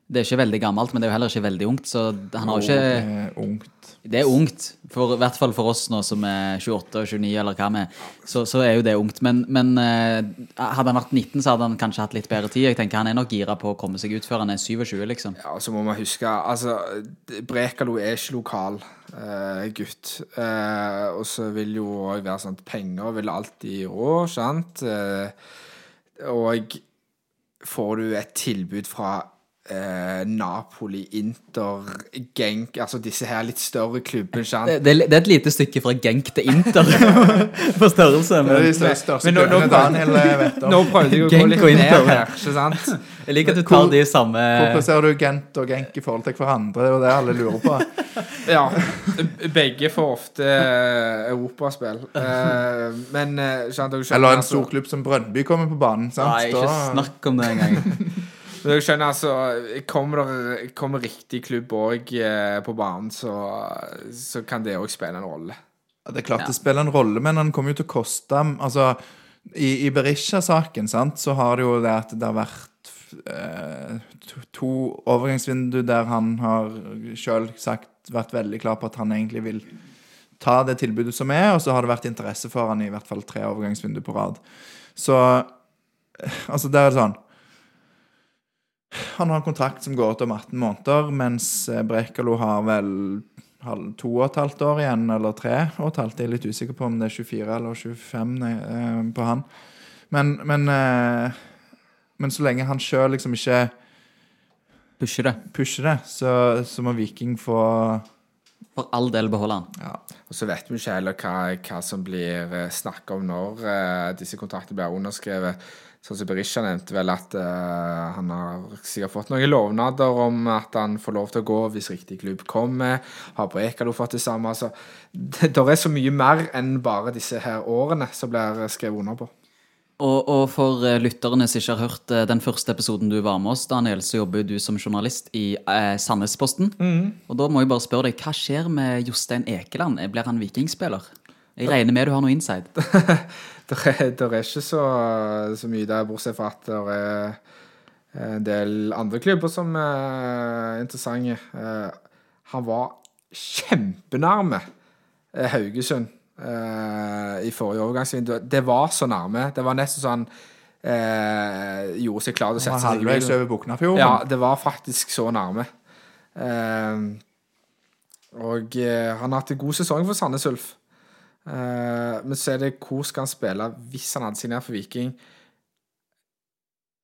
Det er ikke veldig gammelt, men det er jo heller ikke veldig ungt. Så han har jo ikke ungt. Det er ungt, for, i hvert fall for oss nå som er 28 og 29, eller hva vi er. Så, så er jo det ungt. Men, men eh, hadde han vært 19, så hadde han kanskje hatt litt bedre tid. Jeg tenker Han er nok gira på å komme seg ut før han er 27, liksom. Ja, og så må man huske Altså, Brekalo er ikke lokal eh, gutt. Eh, og så vil jo òg være sånn penger vil alltid rå, sant? Eh, og får du et tilbud fra eh, Napoli, Inter, Genk Altså disse her litt større klubbene. Det, det, det er et lite stykke fra Genk til Inter på størrelse. Det er Men de største men nå- nå- Daniel vet om. Nå prøvde jeg å gå litt ned her, ikke sant? jeg liker at du tar de samme Hvor plasserer du Gent og Genk i forhold til hverandre? Det er jo det alle lurer på. Ja. Begge får ofte eh, europaspill. Eh, men eh, sant, Eller en stor klubb som Brøndby kommer på banen. sant? Nei, ikke snakk om det engang. Men du skjønner altså Kommer, kommer riktig klubb òg eh, på banen, så, så kan det òg spille en rolle. Ja, Det er klart det spiller en rolle, men han kommer jo til å koste Altså, i, i Berisha-saken, så har det jo det at det har vært eh, to, to overgangsvindu der han har sjøl sagt vært veldig klar på at han egentlig vil ta det tilbudet som er, og så har det vært interesse for han i hvert fall tre overgangsvindu på rad. Så eh, altså, det er sånn Han har en kontrakt som går ut om 18 måneder, mens eh, Brekalo har vel to og et halvt år igjen, eller tre og et halvt. Jeg er litt usikker på om det er 24 eller 25 nei, eh, på han. Men, men, eh, men så lenge han sjøl liksom ikke Pusher det. pusher det, så, så må Viking få For all del beholde han. ja. Og så vet vi ikke heller hva, hva som blir snakka om når disse kontraktene blir underskrevet. Sånn som Berisha nevnte vel at uh, han har sikkert fått noen lovnader om at han får lov til å gå hvis riktig klubb kommer. Har på Ekalo fått det samme? Altså, det der er så mye mer enn bare disse her årene som blir skrevet under på. Og, og for eh, lytterne som ikke har hørt eh, den første episoden du var med oss, Daniel, så jobber du som journalist i eh, Sandnesposten. Og da må jeg bare spørre deg, hva skjer med Jostein Ekeland? Blir han vikingspiller? Jeg regner med du har noe inside. Det er, der er ikke så, så mye der, bortsett fra at det er en del andre klubber som er interessante. Eh, Han var kjempenærme eh, Haugesund eh, i forrige overgangsvindu. Det var så nærme. Det var nesten sånn eh, Gjorde seg klar til å sette seg i bilen. over Buknafjorden. Ja, det var faktisk så nærme. Eh, og eh, han har hatt en god sesong for Sandnes Ulf. Eh, men så er det hvor skal han spille hvis han hadde signert for Viking?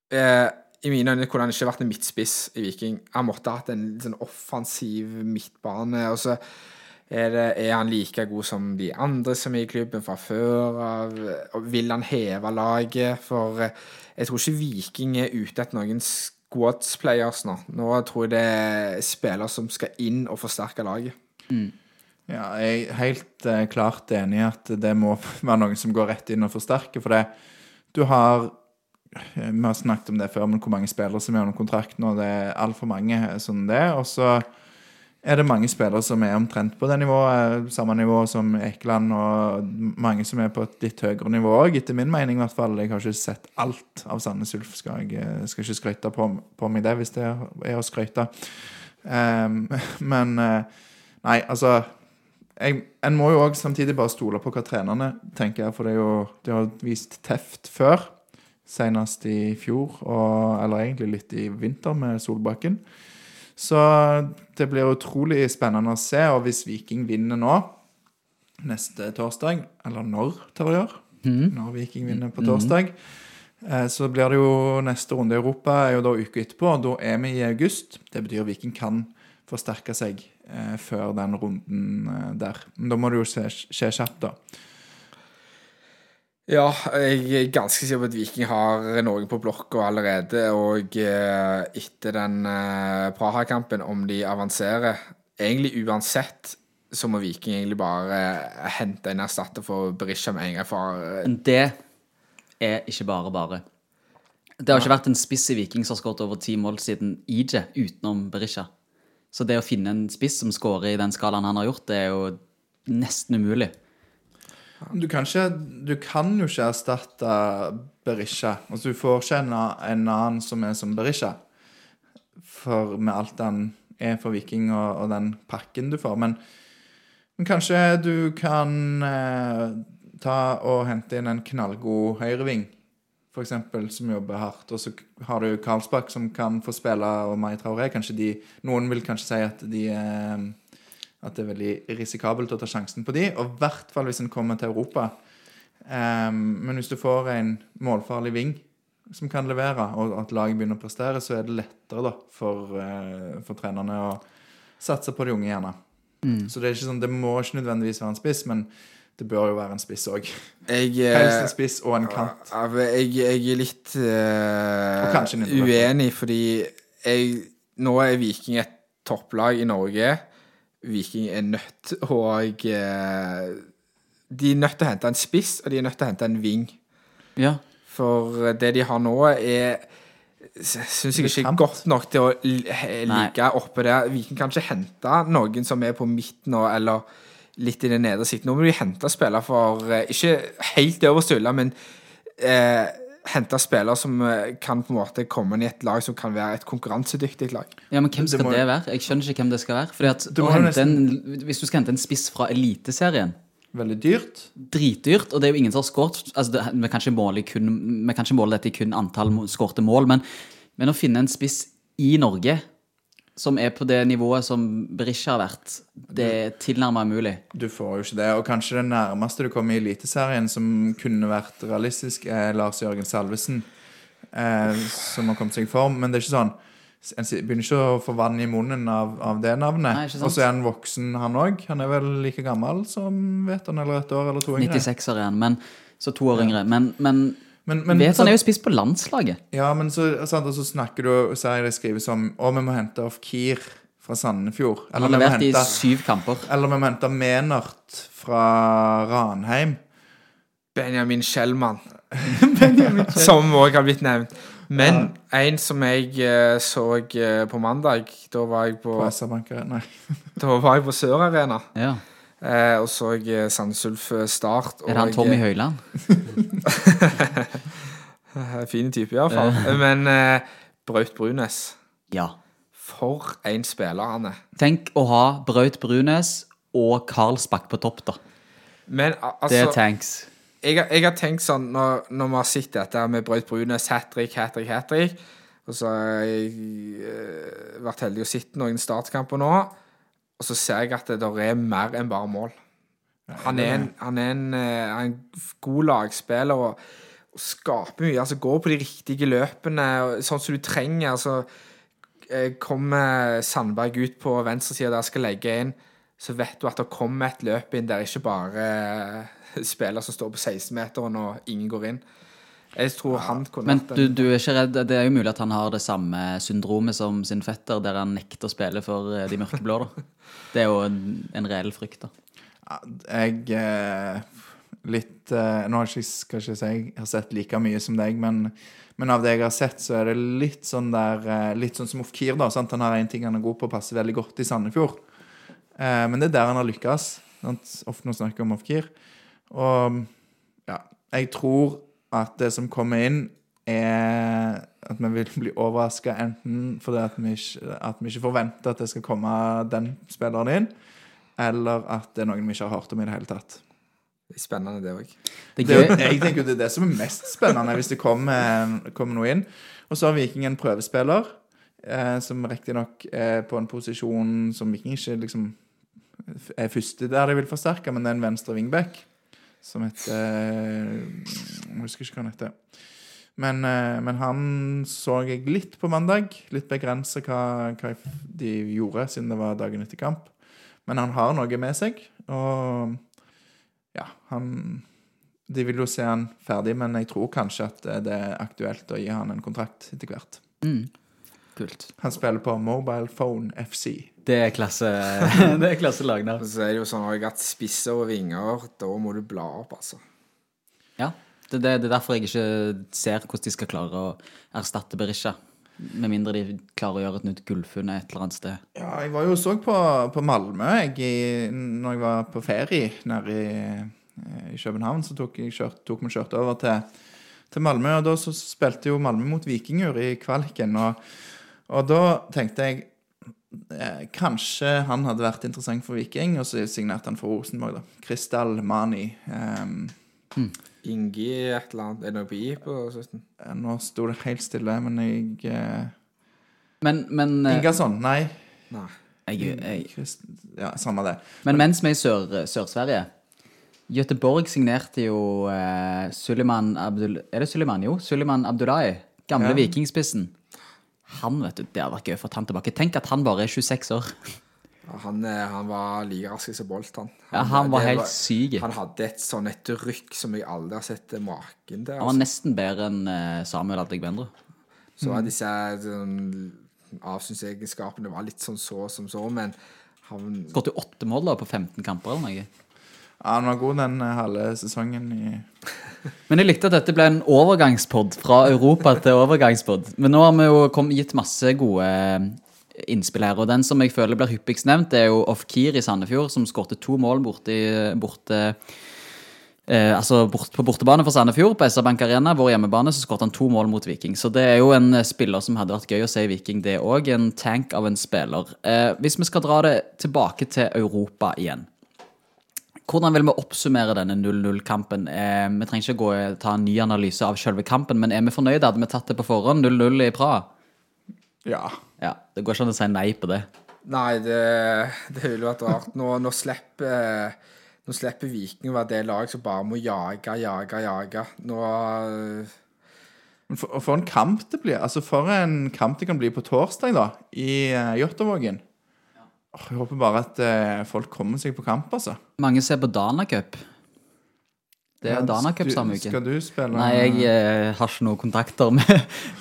Uh, I mine øyne kunne han ikke vært en midtspiss i Viking. Han måtte ha hatt en sånn offensiv midtbane. Og så er, det, er han like god som de andre som er i klubben fra før av? Vil han heve laget? For eh, jeg tror ikke Viking er ute etter noen squads-players nå. Nå tror jeg det er spillere som skal inn og forsterke laget. Ja, jeg er helt eh, klart enig i at det må være noen som går rett inn og forsterker. For det du har eh, Vi har snakket om det før, men hvor mange spillere som er under kontrakt nå. Det er altfor mange sånn det. Og så er det mange spillere som er omtrent på det nivået, samme nivå som Ekeland, og mange som er på et litt høyere nivå òg, etter min mening i hvert fall. Jeg har ikke sett alt av Sandnes Ulf, skal jeg eh, skal ikke skryte på, på meg det, hvis det er å skryte. Um, men eh, Nei, altså jeg, En må jo òg samtidig bare stole på hva trenerne tenker, for det er jo, de har vist teft før. Senest i fjor, og, eller egentlig litt i vinter med Solbakken. Så det blir utrolig spennende å se. Og hvis Viking vinner nå, neste torsdag, eller når, Terje? Når Viking vinner på torsdag, eh, så blir det jo neste runde i Europa er jo da uka etterpå, og da er vi i august. Det betyr at Viking kan forsterke seg eh, før den runden eh, der. Men da må det jo skje, skje kjapt, da. Ja, jeg er ganske sikker på at Viking har noen på blokka allerede. Og eh, etter den eh, Praha-kampen, om de avanserer Egentlig uansett så må Viking egentlig bare hente en erstatter for Berisha med en gang. For eh, Men det er ikke bare bare. Det har ikke vært en spiss i Viking som har skåret over ti mål siden IJ, utenom Berisha. Så det å finne en spiss som skårer i den skalaen han har gjort, det er jo nesten umulig. Du kan, ikke, du kan jo ikke erstatte Berisha. Altså, du får ikke en, en annen som er som Berisha. For med alt han er for Viking og, og den pakken du får. Men, men kanskje du kan eh, ta og hente inn en knallgod høyreving, for eksempel, som jobber hardt. Og så har du Karlsbakk som kan få spille, og Mai Traoré. Kanskje de, noen vil kanskje si at de eh, at det er veldig risikabelt å ta sjansen på de, og i hvert fall hvis en kommer til Europa. Ehm, men hvis du får en målfarlig ving som kan levere, og at laget begynner å prestere, så er det lettere da, for, eh, for trenerne å satse på de unge, gjerne. Så det er ikke sånn, det må ikke nødvendigvis være en spiss, men det bør jo være en spiss òg. Helst eh, en spiss og en kant. Jeg, jeg er litt indreløper. uenig, fordi jeg, nå er Viking et topplag i Norge. Viking er nødt og uh, De er nødt til å hente en spiss, og de er nødt til å hente en ving. Ja. For det de har nå, er Syns jeg ikke er godt nok til å li- ligge oppe der. Viking kan ikke hente noen som er på midten nå, eller litt i det nedre siktet. Nå må de hente spillere for eh, Ikke helt øverste hylle, men eh, hente spillere som eh, kan på en måte komme inn i et lag som kan være et konkurransedyktig lag. ja, men hvem Det skal må- det være? Jeg skjønner ikke hvem det skal være. Fordi at Du å må jo en, Hvis du skal hente en spiss fra Eliteserien Veldig dyrt. Dritdyrt, og det er jo ingen som har skåret altså det, vi, kan ikke måle kun, vi kan ikke måle dette i kun antall skårte mål, men, men å finne en spiss i Norge som er på det nivået som Berisha har vært, det er tilnærmet mulig. Du får jo ikke det. Og kanskje det nærmeste du kommer i Eliteserien som kunne vært realistisk, er Lars Jørgen Salvesen, eh, som har kommet seg i form. Men det er ikke sånn En begynner ikke å få vann i munnen av, av det navnet. Og så er han voksen, han òg. Han er vel like gammel som vet han, eller et år eller to yngre. 96-er han, men så to år yngre. Men, men, Men, men, vet han er jo spiss på landslaget. Ja, men så, så, og så snakker du ser jeg det skrives om Å, vi må hente off Kier fra Sandefjord. Han har vært hente, i syv kamper. Eller vi må hente Menert fra Ranheim. Benjamin Schellmann. som òg har blitt nevnt. Men en som jeg uh, så eh, på mandag, da var jeg på, På Nei. da var jeg på Sør Arena. Ja. Eh, og så jeg Sandnes Ulf eh, Start. Er han Tommy Høiland? Eh, Fin type, iallfall. Men eh, Braut Brunes Ja. For en spiller han er. Tenk å ha Braut Brunes og Karlsbakk på topp, da. Men altså, Det er altså tanks. jeg, jeg har tenkt sånn når, når vi har sett dette med Braut Brunes, hat trick, hat trick, hat trick Og så har jeg eh, vært heldig å sitte noen startkamper nå, og så ser jeg at det der er mer enn bare mål. Han er en, han er en, eh, en god lagspiller og, og skaper mye. Altså går på de riktige løpene, sånn som du trenger. altså eh, Kommer Sandberg ut på venstresida der skal legge inn, så vet du at det kommer et løp inn der ikke bare eh, spiller som står på 16-meteren og ingen går inn. Jeg tror han kunne Men du, du er ikke redd Det er jo mulig at han har det samme syndromet som sin fetter, der han nekter å spille for eh, de mørkeblå, da. Det er jo en, en reell frykt, da. Jeg eh, Litt eh, Nå har jeg ikke, skal ikke si jeg har sett like mye som deg, men, men av det jeg har sett, så er det litt sånn der eh, Litt sånn som Ofkir, da. Sant? Han har én ting han er god på, passer veldig godt i Sandefjord. Eh, men det er der han har lykkes. Sant? Ofte når vi snakker om Ofkir. Og ja, jeg tror at det som kommer inn, er at vi vil bli overraska enten fordi at vi, ikke, at vi ikke forventer at det skal komme den spilleren inn, eller at det er noen vi ikke har hørt om i det hele tatt. Det er spennende, det òg. Jeg tenker jo det er det som er mest spennende, hvis det kommer, kommer noe inn. Og så har Viking en prøvespiller, eh, som riktignok er på en posisjon som Viking ikke liksom er første der de vil forsterke, men det er en venstre wingback som heter Jeg husker ikke hva han heter. Men, eh, men han så jeg litt på mandag. Litt begrensa hva, hva de gjorde, siden det var dagen etter kamp. men han har noe med seg. Og ja, han De vil jo se han ferdig, men jeg tror kanskje at det er aktuelt å gi han en kontrakt etter hvert. Kult. Han spiller på Mobile Phone FC. Det er klasse Det er klasselag. Så er det jo sånn at spisser og vinger, da må du bla opp, altså. Ja. Det, det, det er derfor jeg ikke ser hvordan de skal klare å erstatte Berisha. Med mindre de klarer å gjøre et nytt gullfunn et eller annet sted. Ja, jeg var jo også på, på Malmö jeg, i, når jeg var på ferie nede i, i København. Så tok, jeg kjørt, tok vi kjørte over til, til Malmö, og da så spilte jo Malmö mot Vikingur i kvaliken. Og, og da tenkte jeg eh, kanskje han hadde vært interessant for Viking, og så signerte han for Rosenborg, da. Kristall Mani. ehm, Ingi et eller annet Er det noe på I på slutten? nå sto det helt stille, men jeg eh, Men, men, eh, Ingasson? Nei. Nei. jeg, jeg, Christ, ja, samme det. men mens vi er i Sør- Sør-Sverige Göteborg signerte jo eh, Suleiman Abdul... Er det Suleiman? Jo, Suleiman Abdullahi. Gamle Ja. vikingspissen. Han, vet du, Det hadde vært gøy å få han tilbake. Tenk at han bare er 26 år. Han, eh, han var like rask som Bolt, han. Ja, han var helt syk. Han hadde et sånn et rykk som jeg aldri har sett maken til. Han var Altså. nesten bedre enn eh, Samuel Adegbenro. Så var disse sånn, avsynsegenskapene var litt sånn så som så, men han Skåret jo åtte mål da på 15 kamper eller noe. Ja, han var god den eh, halve sesongen i Men jeg likte at dette ble en overgangspod fra Europa til overgangspod. Men nå har vi jo kom, gitt masse gode eh, innspill her, og den som jeg føler blir hyppigst nevnt, det er jo Ofkir i Sandefjord, som skårte to mål borte, borte eh, altså bort, på bortebane for Sandefjord, på SR Bank Arena, vår hjemmebane, så skårte han to mål mot Viking. Så det er jo en eh, spiller som hadde vært gøy å se i Viking, det òg. En tank av en spiller. Eh, hvis vi skal dra det tilbake til Europa igjen. Hvordan vil vi oppsummere denne 0-0-kampen? Eh, vi trenger ikke gå, ta en ny analyse av selve kampen, men er vi fornøyde? Hadde vi tatt det på forhånd? 0-0 i Praha? Ja. Ja, Det går ikke an å si nei på det. Nei, det, det ville vært rart. Nå, nå slipper Nå slipper Viking å være det laget som bare må jage, jage, jage. Nå eh, For, for en kamp det blir. Altså For en kamp det kan bli på torsdag, da, i uh, Jåttåvågen. Jeg håper bare at eh, folk kommer seg på kamp, altså. Mange ser på Dana Cup. Det er Ja, Dana Cup du- samme uke. Skal du spille Nei, jeg eh, har ikke noen kontakter med,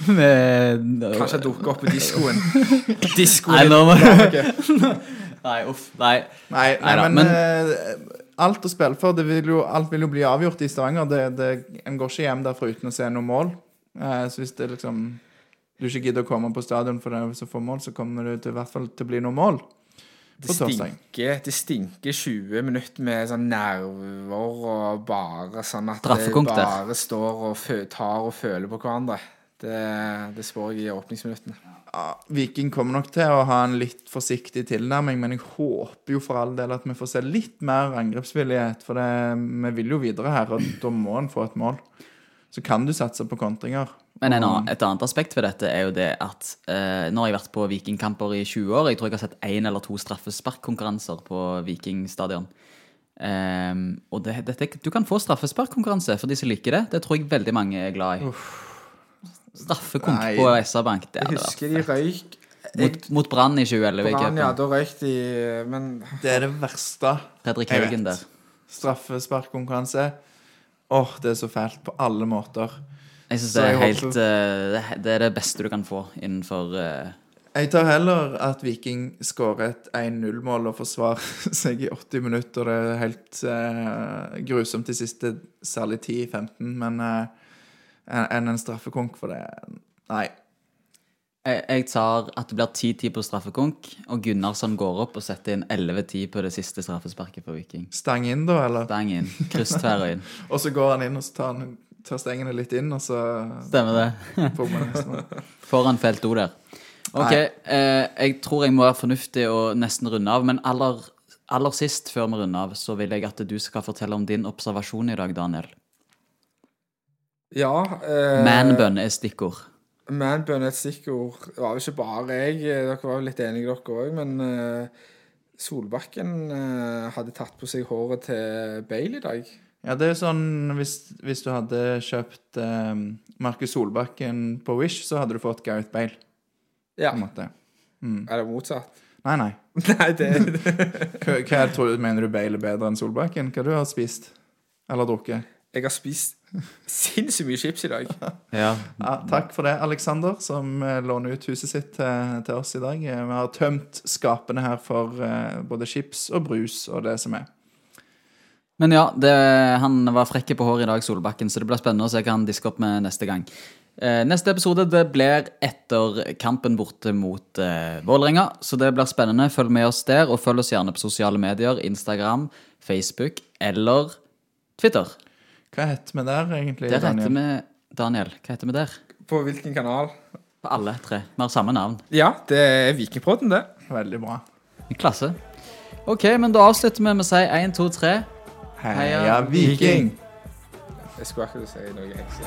med kanskje dukker opp på diskoen. Diskoen Nei, i nå må Danacup. Nei, uff. Nei. Nei, nei Neida, men, men- eh, alt å spille for, det vil jo, alt vil jo bli avgjort i Stavanger. Det, det, en går ikke hjem derfra uten å se noe mål. Eh, så hvis det liksom du ikke gidder å komme på stadion for det så få mål, så kommer det til, i hvert fall til å bli noe mål. Det stinker, det stinker 20 minutter med sånn nerver og bare sånn at det bare står og tar og føler på hverandre. Det, det spår jeg i åpningsminuttene. Ja, Viking kommer nok til å ha en litt forsiktig tilnærming, men jeg håper jo for all del at vi får se litt mer angrepsvillighet. For det, vi vil jo videre her, og da må en få et mål. Så kan du satse på kontringer. Men en annen, et annet aspekt ved dette er jo det at eh, nå har jeg vært på vikingkamper i 20 år. Jeg tror jeg har sett én eller to straffesparkkonkurranser på Vikingstadion. Ehm, og det, det, du kan få straffesparkkonkurranse for de som liker det. Det tror jeg veldig mange er glad i. Straffekonk Nei. på SR-Bank. Det Jeg hadde husker de røyk Mot, mot Brann i 2011 Brann, ja, da røyk de Men Det er det verste. Fredrik Haugen der. Straffesparkkonkurranse. Åh, det er så fælt på alle måter. Jeg synes det er helt eh, det er- Det beste du kan få innenfor uh... Jeg tar heller at Viking skårer et 1-0-mål og forsvarer seg i 80 minutter. Det er helt uh, grusomt de siste særlig 10-15, men enn en straffekonk for det Nei. Jeg, jeg tar at det blir 10-10 på straffekonk, og Gunnarsson går opp og setter inn 11-10 på det siste straffesparket for Viking. Stang inn, da, eller? Stang inn. Kryss tverr og så går han inn og så tar, han, tar stengene litt inn, og så Stemmer det. man Foran felt O der. Ok, eh, jeg tror jeg må være fornuftig og nesten runde av, men aller, aller sist før vi runder av, så vil jeg at du skal fortelle om din observasjon i dag, Daniel. ja eh, Manbun er stikkord. Manbun er et stikkord. Det var jo ikke bare jeg. Dere var jo litt enige, dere òg. Men uh, Solbakken uh, hadde tatt på seg håret til Bale i dag. Ja, det er sånn Hvis, hvis du hadde kjøpt uh, Markus Solbakken på Wish, så hadde du fått Gareth Bale. Ja. på en måte. Er det motsatt? Nei, nei. Nei, det Hva, hva tror du, mener du Bale er bedre enn Solbakken? Hva du har spist? Eller drukket? Jeg har spist sinnssykt mye chips i dag. Ja. Ja, takk for det, Alexander, som eh, låner ut huset sitt til, til oss i dag. Eh, Vi har tømt skapene her for eh, både chips og brus og det som er. Men ja, det, han var frekke på håret i dag, Solbakken, så det blir spennende å se hva han disker opp med neste gang. Eh, neste episode det blir etter kampen borte mot eh, Vålerenga, så det blir spennende. Følg med oss der, og følg oss gjerne på sosiale medier, Instagram, Facebook eller Twitter. Hva heter vi der, egentlig? Der heter vi Daniel, hva heter vi der? På hvilken kanal? På alle tre. Vi har samme navn. Ja, det er Vikingpodden, det. Veldig bra. Klasse. Ok, men da avslutter vi med å si 1, 2, 3. Heia, Heia Viking! Jeg skulle akkurat si noe ekstra.